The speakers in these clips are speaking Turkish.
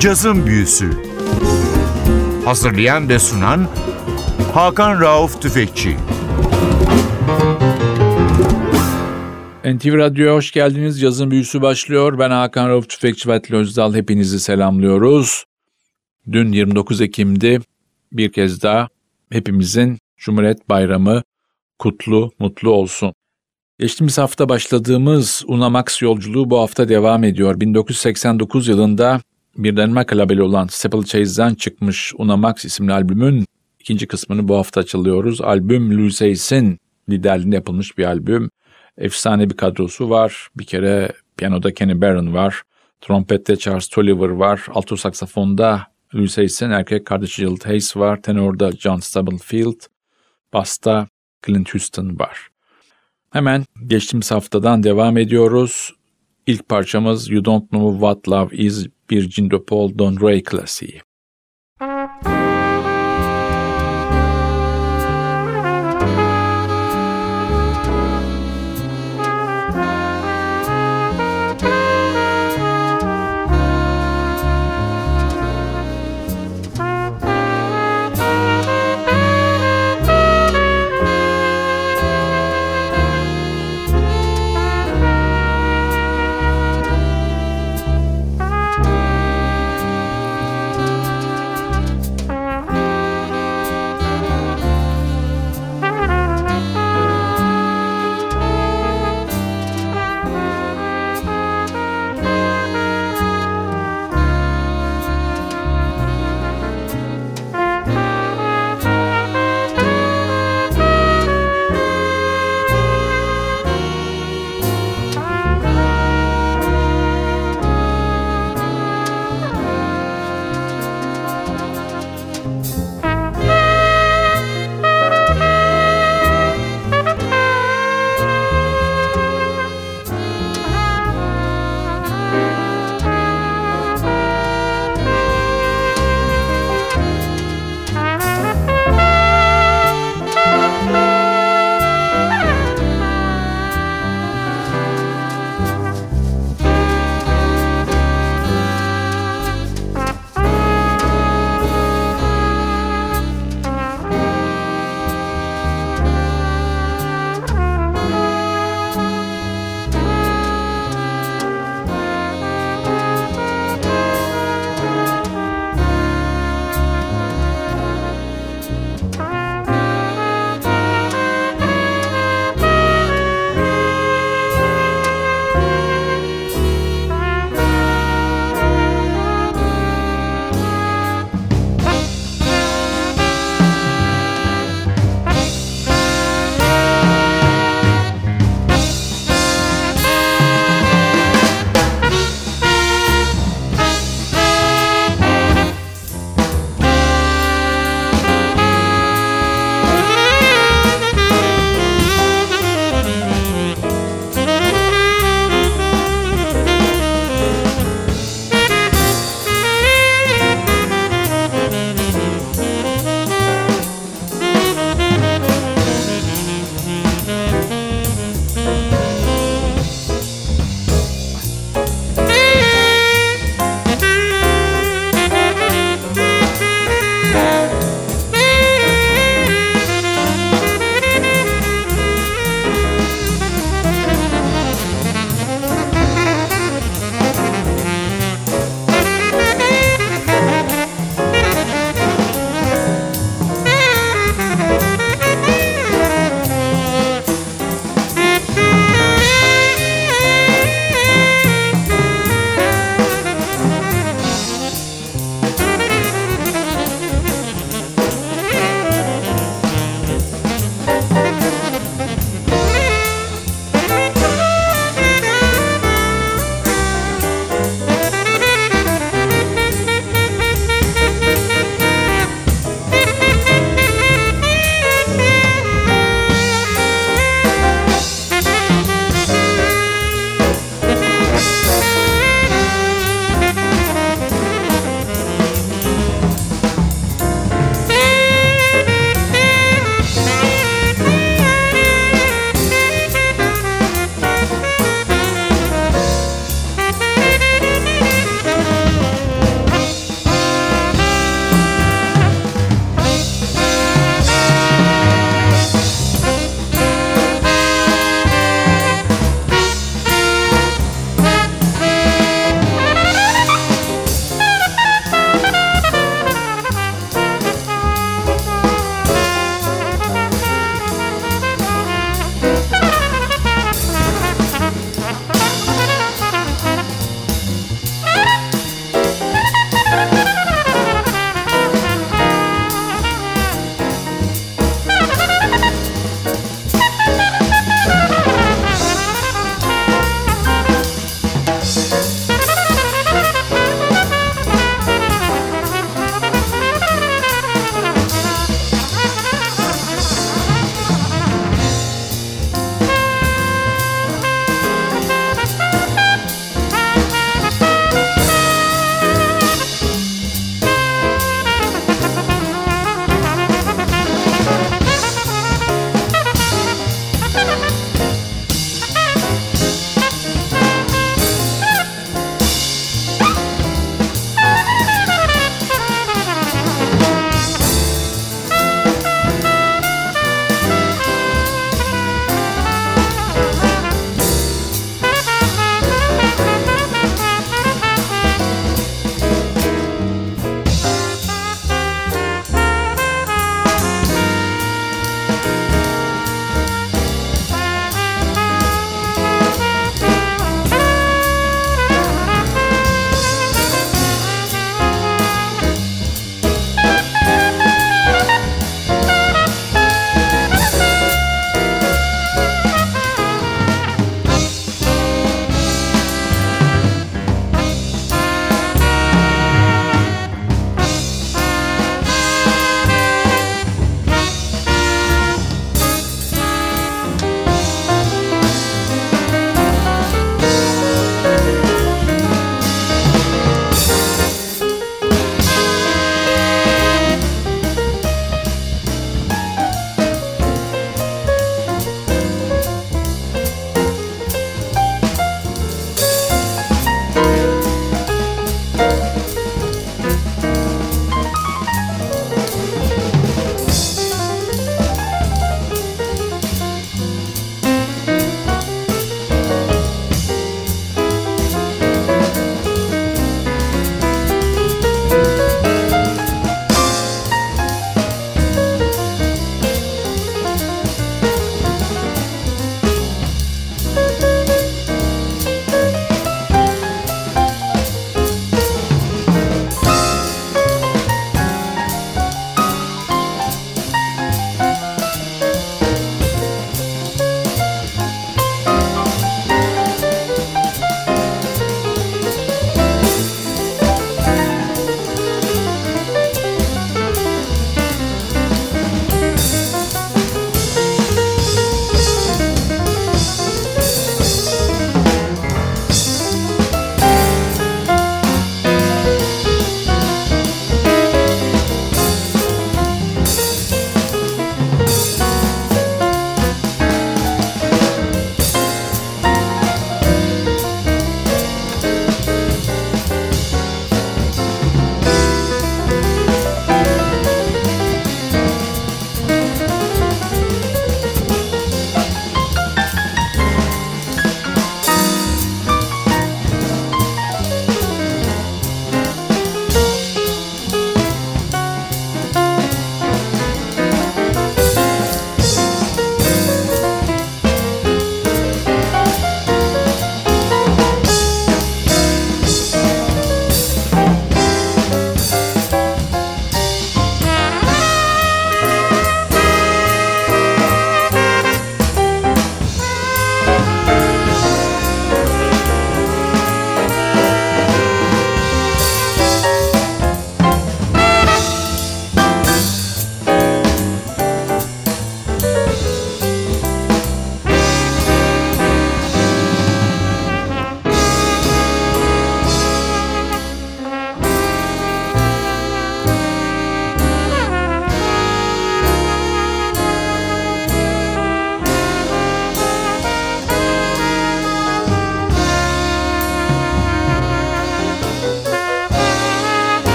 Cazın Büyüsü Hazırlayan ve sunan Hakan Rauf Tüfekçi NTV Radyo'ya hoş geldiniz. Yazın büyüsü başlıyor. Ben Hakan Rauf Tüfekçi ve Atli Özdal. Hepinizi selamlıyoruz. Dün 29 Ekim'di. Bir kez daha hepimizin Cumhuriyet Bayramı kutlu, mutlu olsun. Geçtiğimiz hafta başladığımız Unamax yolculuğu bu hafta devam ediyor. 1989 yılında bir Danimarka labeli olan Steeplechase'den çıkmış Unamax isimli albümün ikinci kısmını bu hafta açılıyoruz. Albüm Hayes'in liderliğinde yapılmış bir albüm. Efsane bir kadrosu var. Bir kere piyanoda Kenny Barron var. Trompette Charles Tolliver var. Alto saksafonda Hayes'in erkek kardeşi Jill Hayes var. Tenorda John Stubblefield. Basta Clint Houston var. Hemen geçtiğimiz haftadan devam ediyoruz. İlk parçamız You Don't Know What Love Is bir Paul Don Ray klasiği.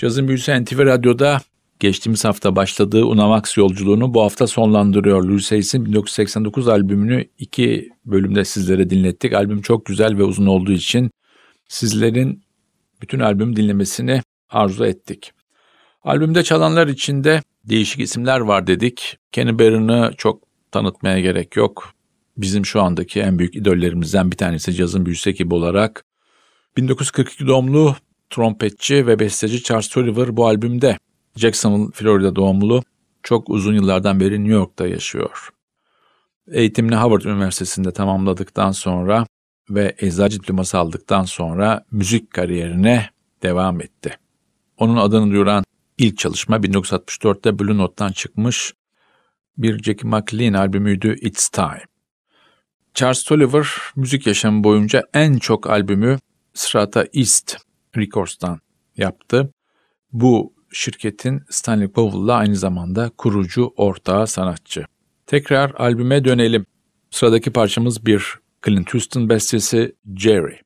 Cazın Büyüsü NTV Radyo'da geçtiğimiz hafta başladığı Unamax yolculuğunu bu hafta sonlandırıyor. Hayes'in 1989 albümünü iki bölümde sizlere dinlettik. Albüm çok güzel ve uzun olduğu için sizlerin bütün albüm dinlemesini arzu ettik. Albümde çalanlar içinde değişik isimler var dedik. Kenny Barron'ı çok tanıtmaya gerek yok. Bizim şu andaki en büyük idollerimizden bir tanesi cazın büyüsü ekibi olarak. 1942 doğumlu trompetçi ve besteci Charles Tolliver bu albümde. Jacksonville, Florida doğumlu. Çok uzun yıllardan beri New York'ta yaşıyor. Eğitimini Harvard Üniversitesi'nde tamamladıktan sonra ve eczacı diploması aldıktan sonra müzik kariyerine devam etti. Onun adını duyuran ilk çalışma 1964'te Blue Note'dan çıkmış bir Jackie McLean albümüydü It's Time. Charles Tolliver müzik yaşamı boyunca en çok albümü Strata East Records'tan yaptı. Bu şirketin Stanley Powell'la aynı zamanda kurucu ortağı sanatçı. Tekrar albüme dönelim. Sıradaki parçamız bir Clint Houston bestesi Jerry.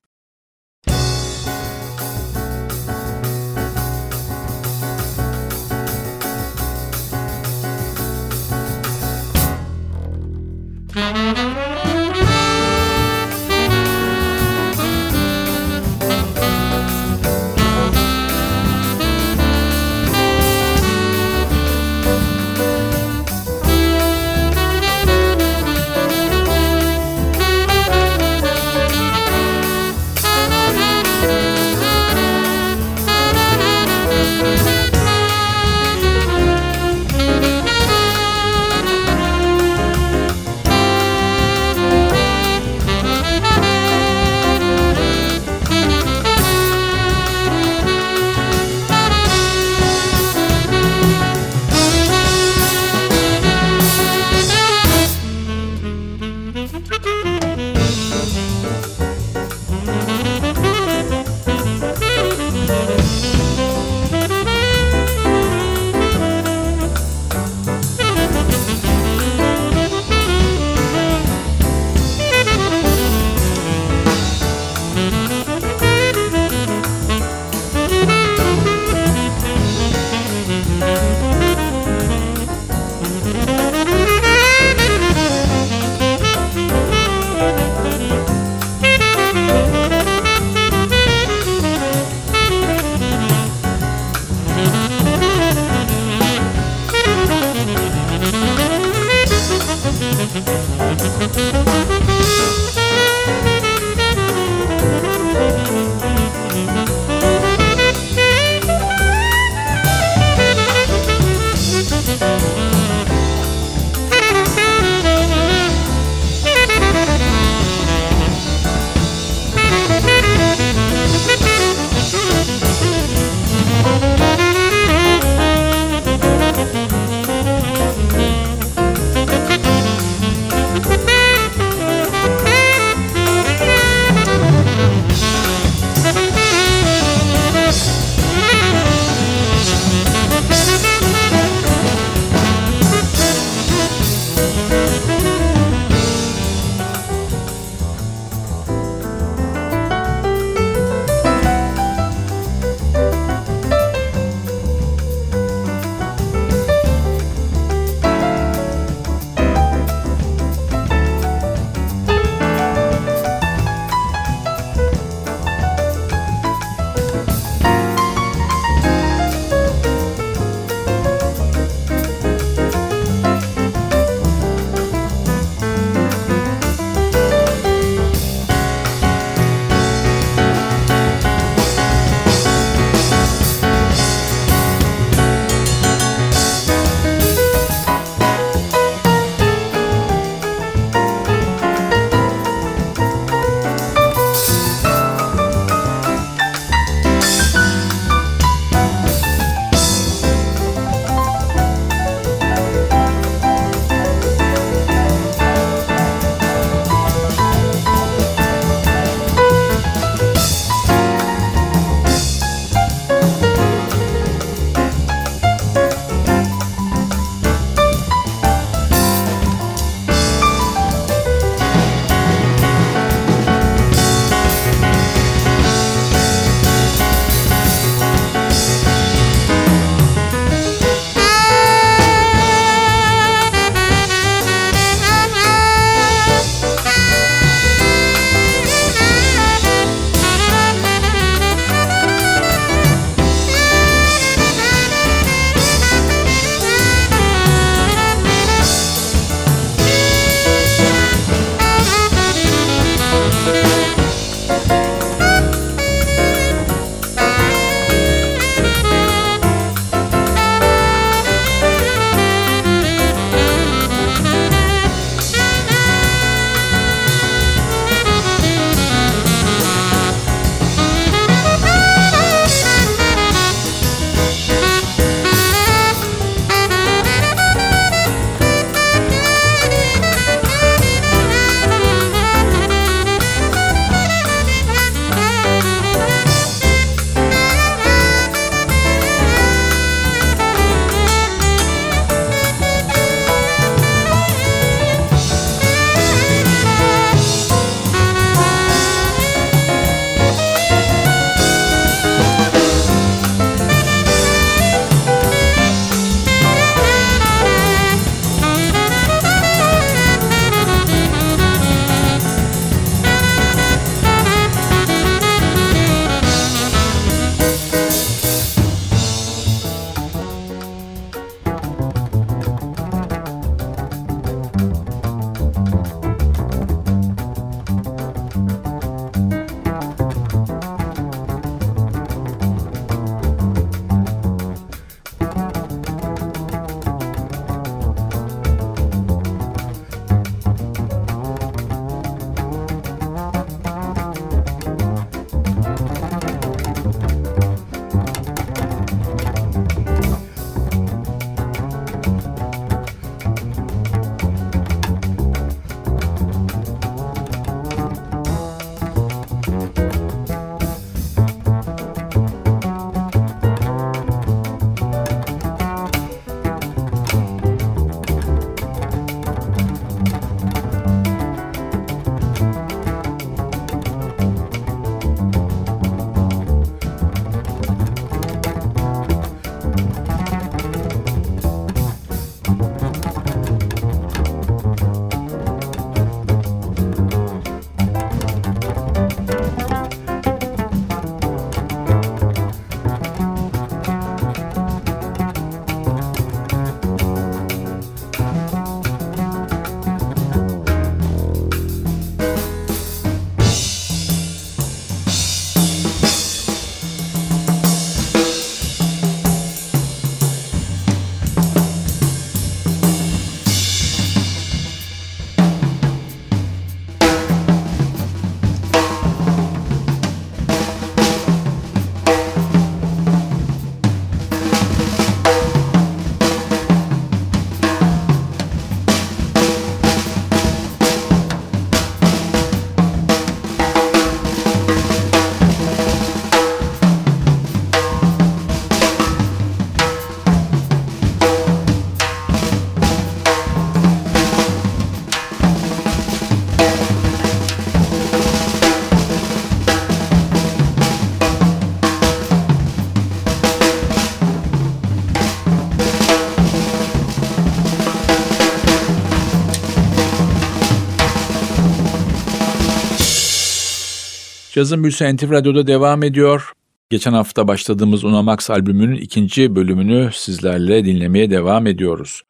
Cazın Büyüsü NTV Radyo'da devam ediyor. Geçen hafta başladığımız Unamax albümünün ikinci bölümünü sizlerle dinlemeye devam ediyoruz.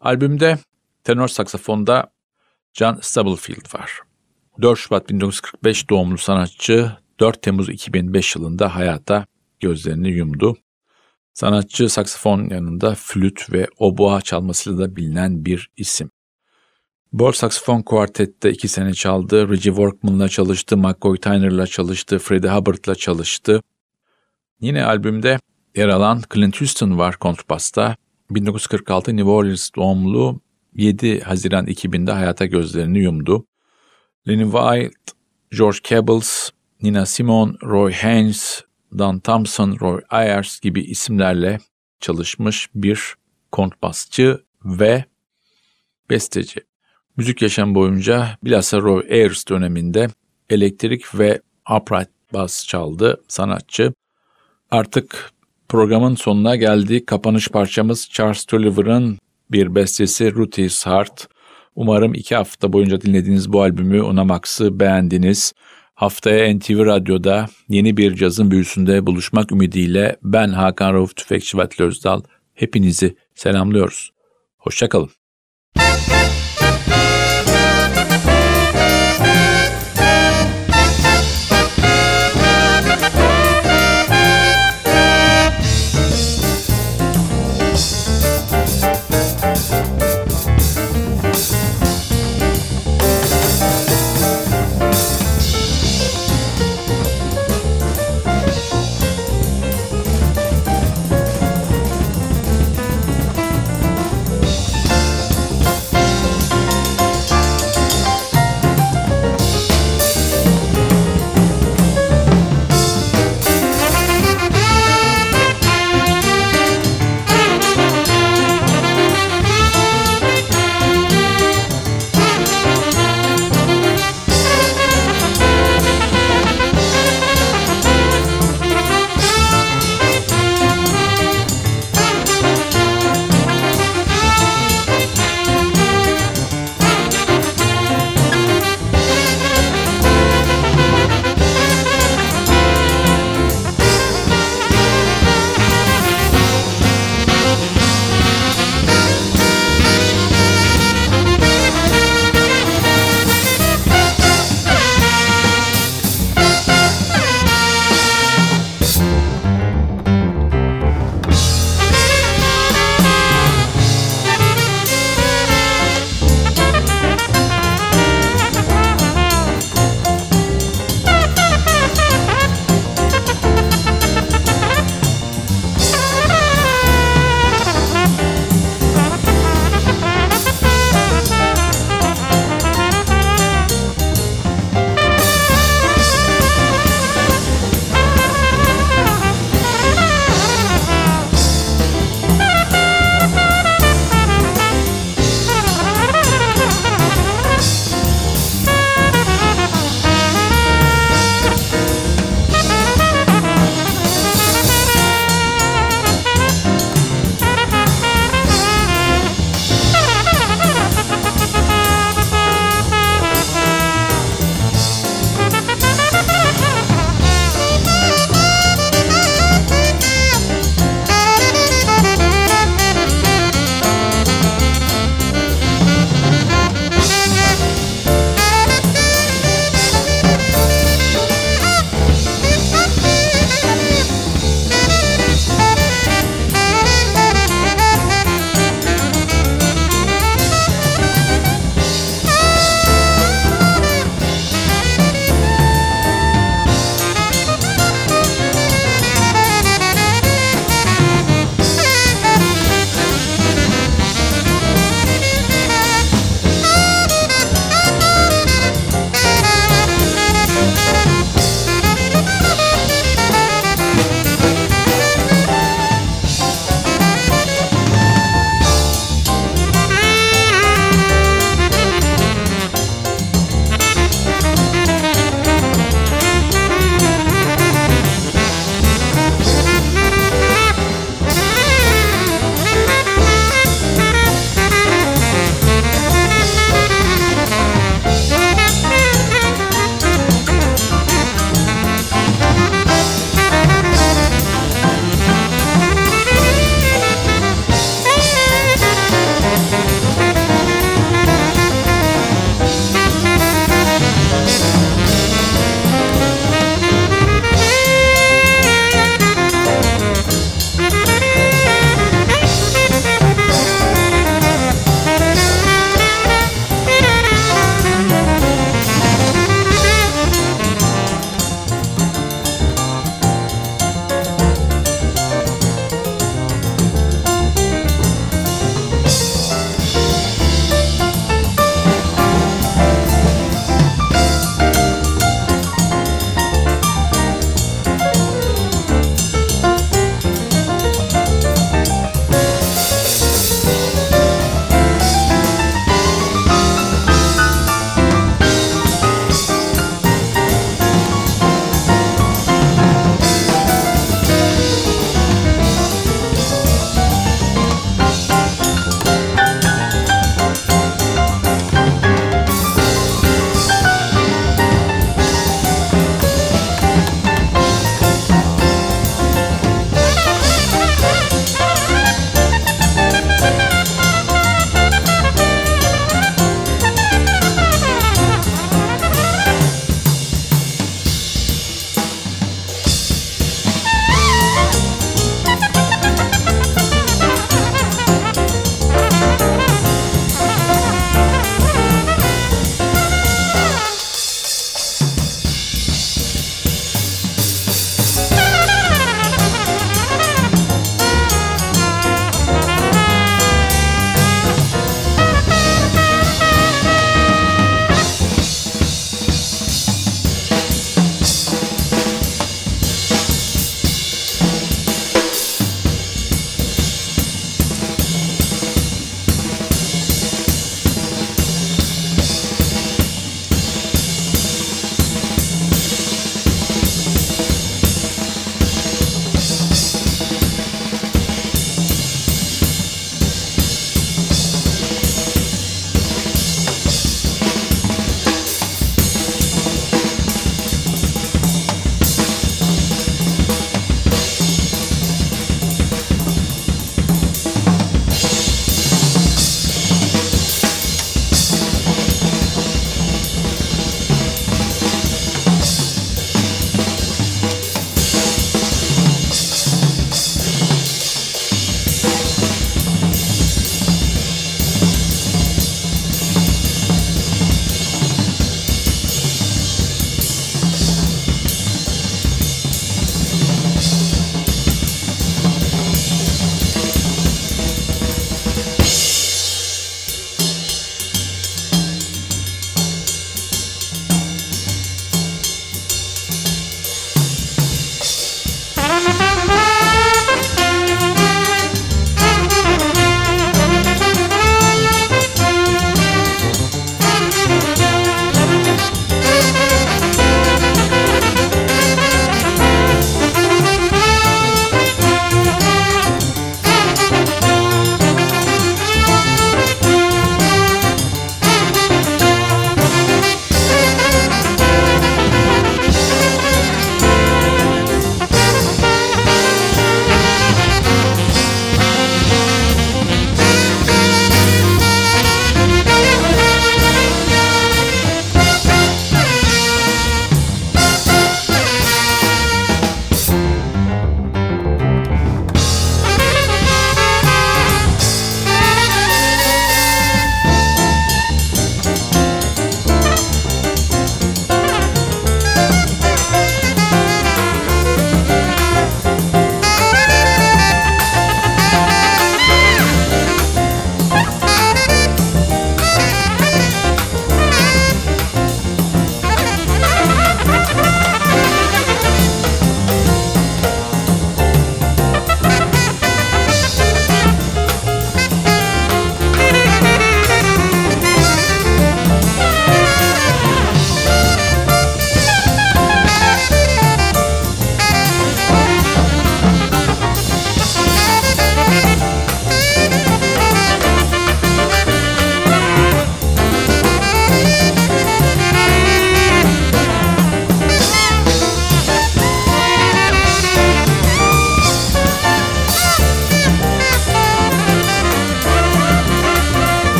Albümde tenor saksafonda John Stubblefield var. 4 Şubat 1945 doğumlu sanatçı 4 Temmuz 2005 yılında hayata gözlerini yumdu. Sanatçı saksafon yanında flüt ve oboa çalmasıyla da bilinen bir isim. Bol saksafon kuartette iki sene çaldı. Reggie Workman'la çalıştı, McCoy Tyner'la çalıştı, Freddie Hubbard'la çalıştı. Yine albümde yer alan Clint Houston var kontrbasta. 1946 New Orleans doğumlu 7 Haziran 2000'de hayata gözlerini yumdu. Lenny White, George Cabels, Nina Simone, Roy Haynes, Don Thompson, Roy Ayers gibi isimlerle çalışmış bir kontrbasçı ve besteci. Müzik yaşam boyunca bilhassa Roy Ayers döneminde elektrik ve upright bass çaldı sanatçı. Artık programın sonuna geldi. Kapanış parçamız Charles Tolliver'ın bir bestesi Ruthie's Heart. Umarım iki hafta boyunca dinlediğiniz bu albümü Unamax'ı beğendiniz. Haftaya NTV Radyo'da yeni bir cazın büyüsünde buluşmak ümidiyle ben Hakan Rauf Tüfekçi ve Özdal hepinizi selamlıyoruz. Hoşçakalın.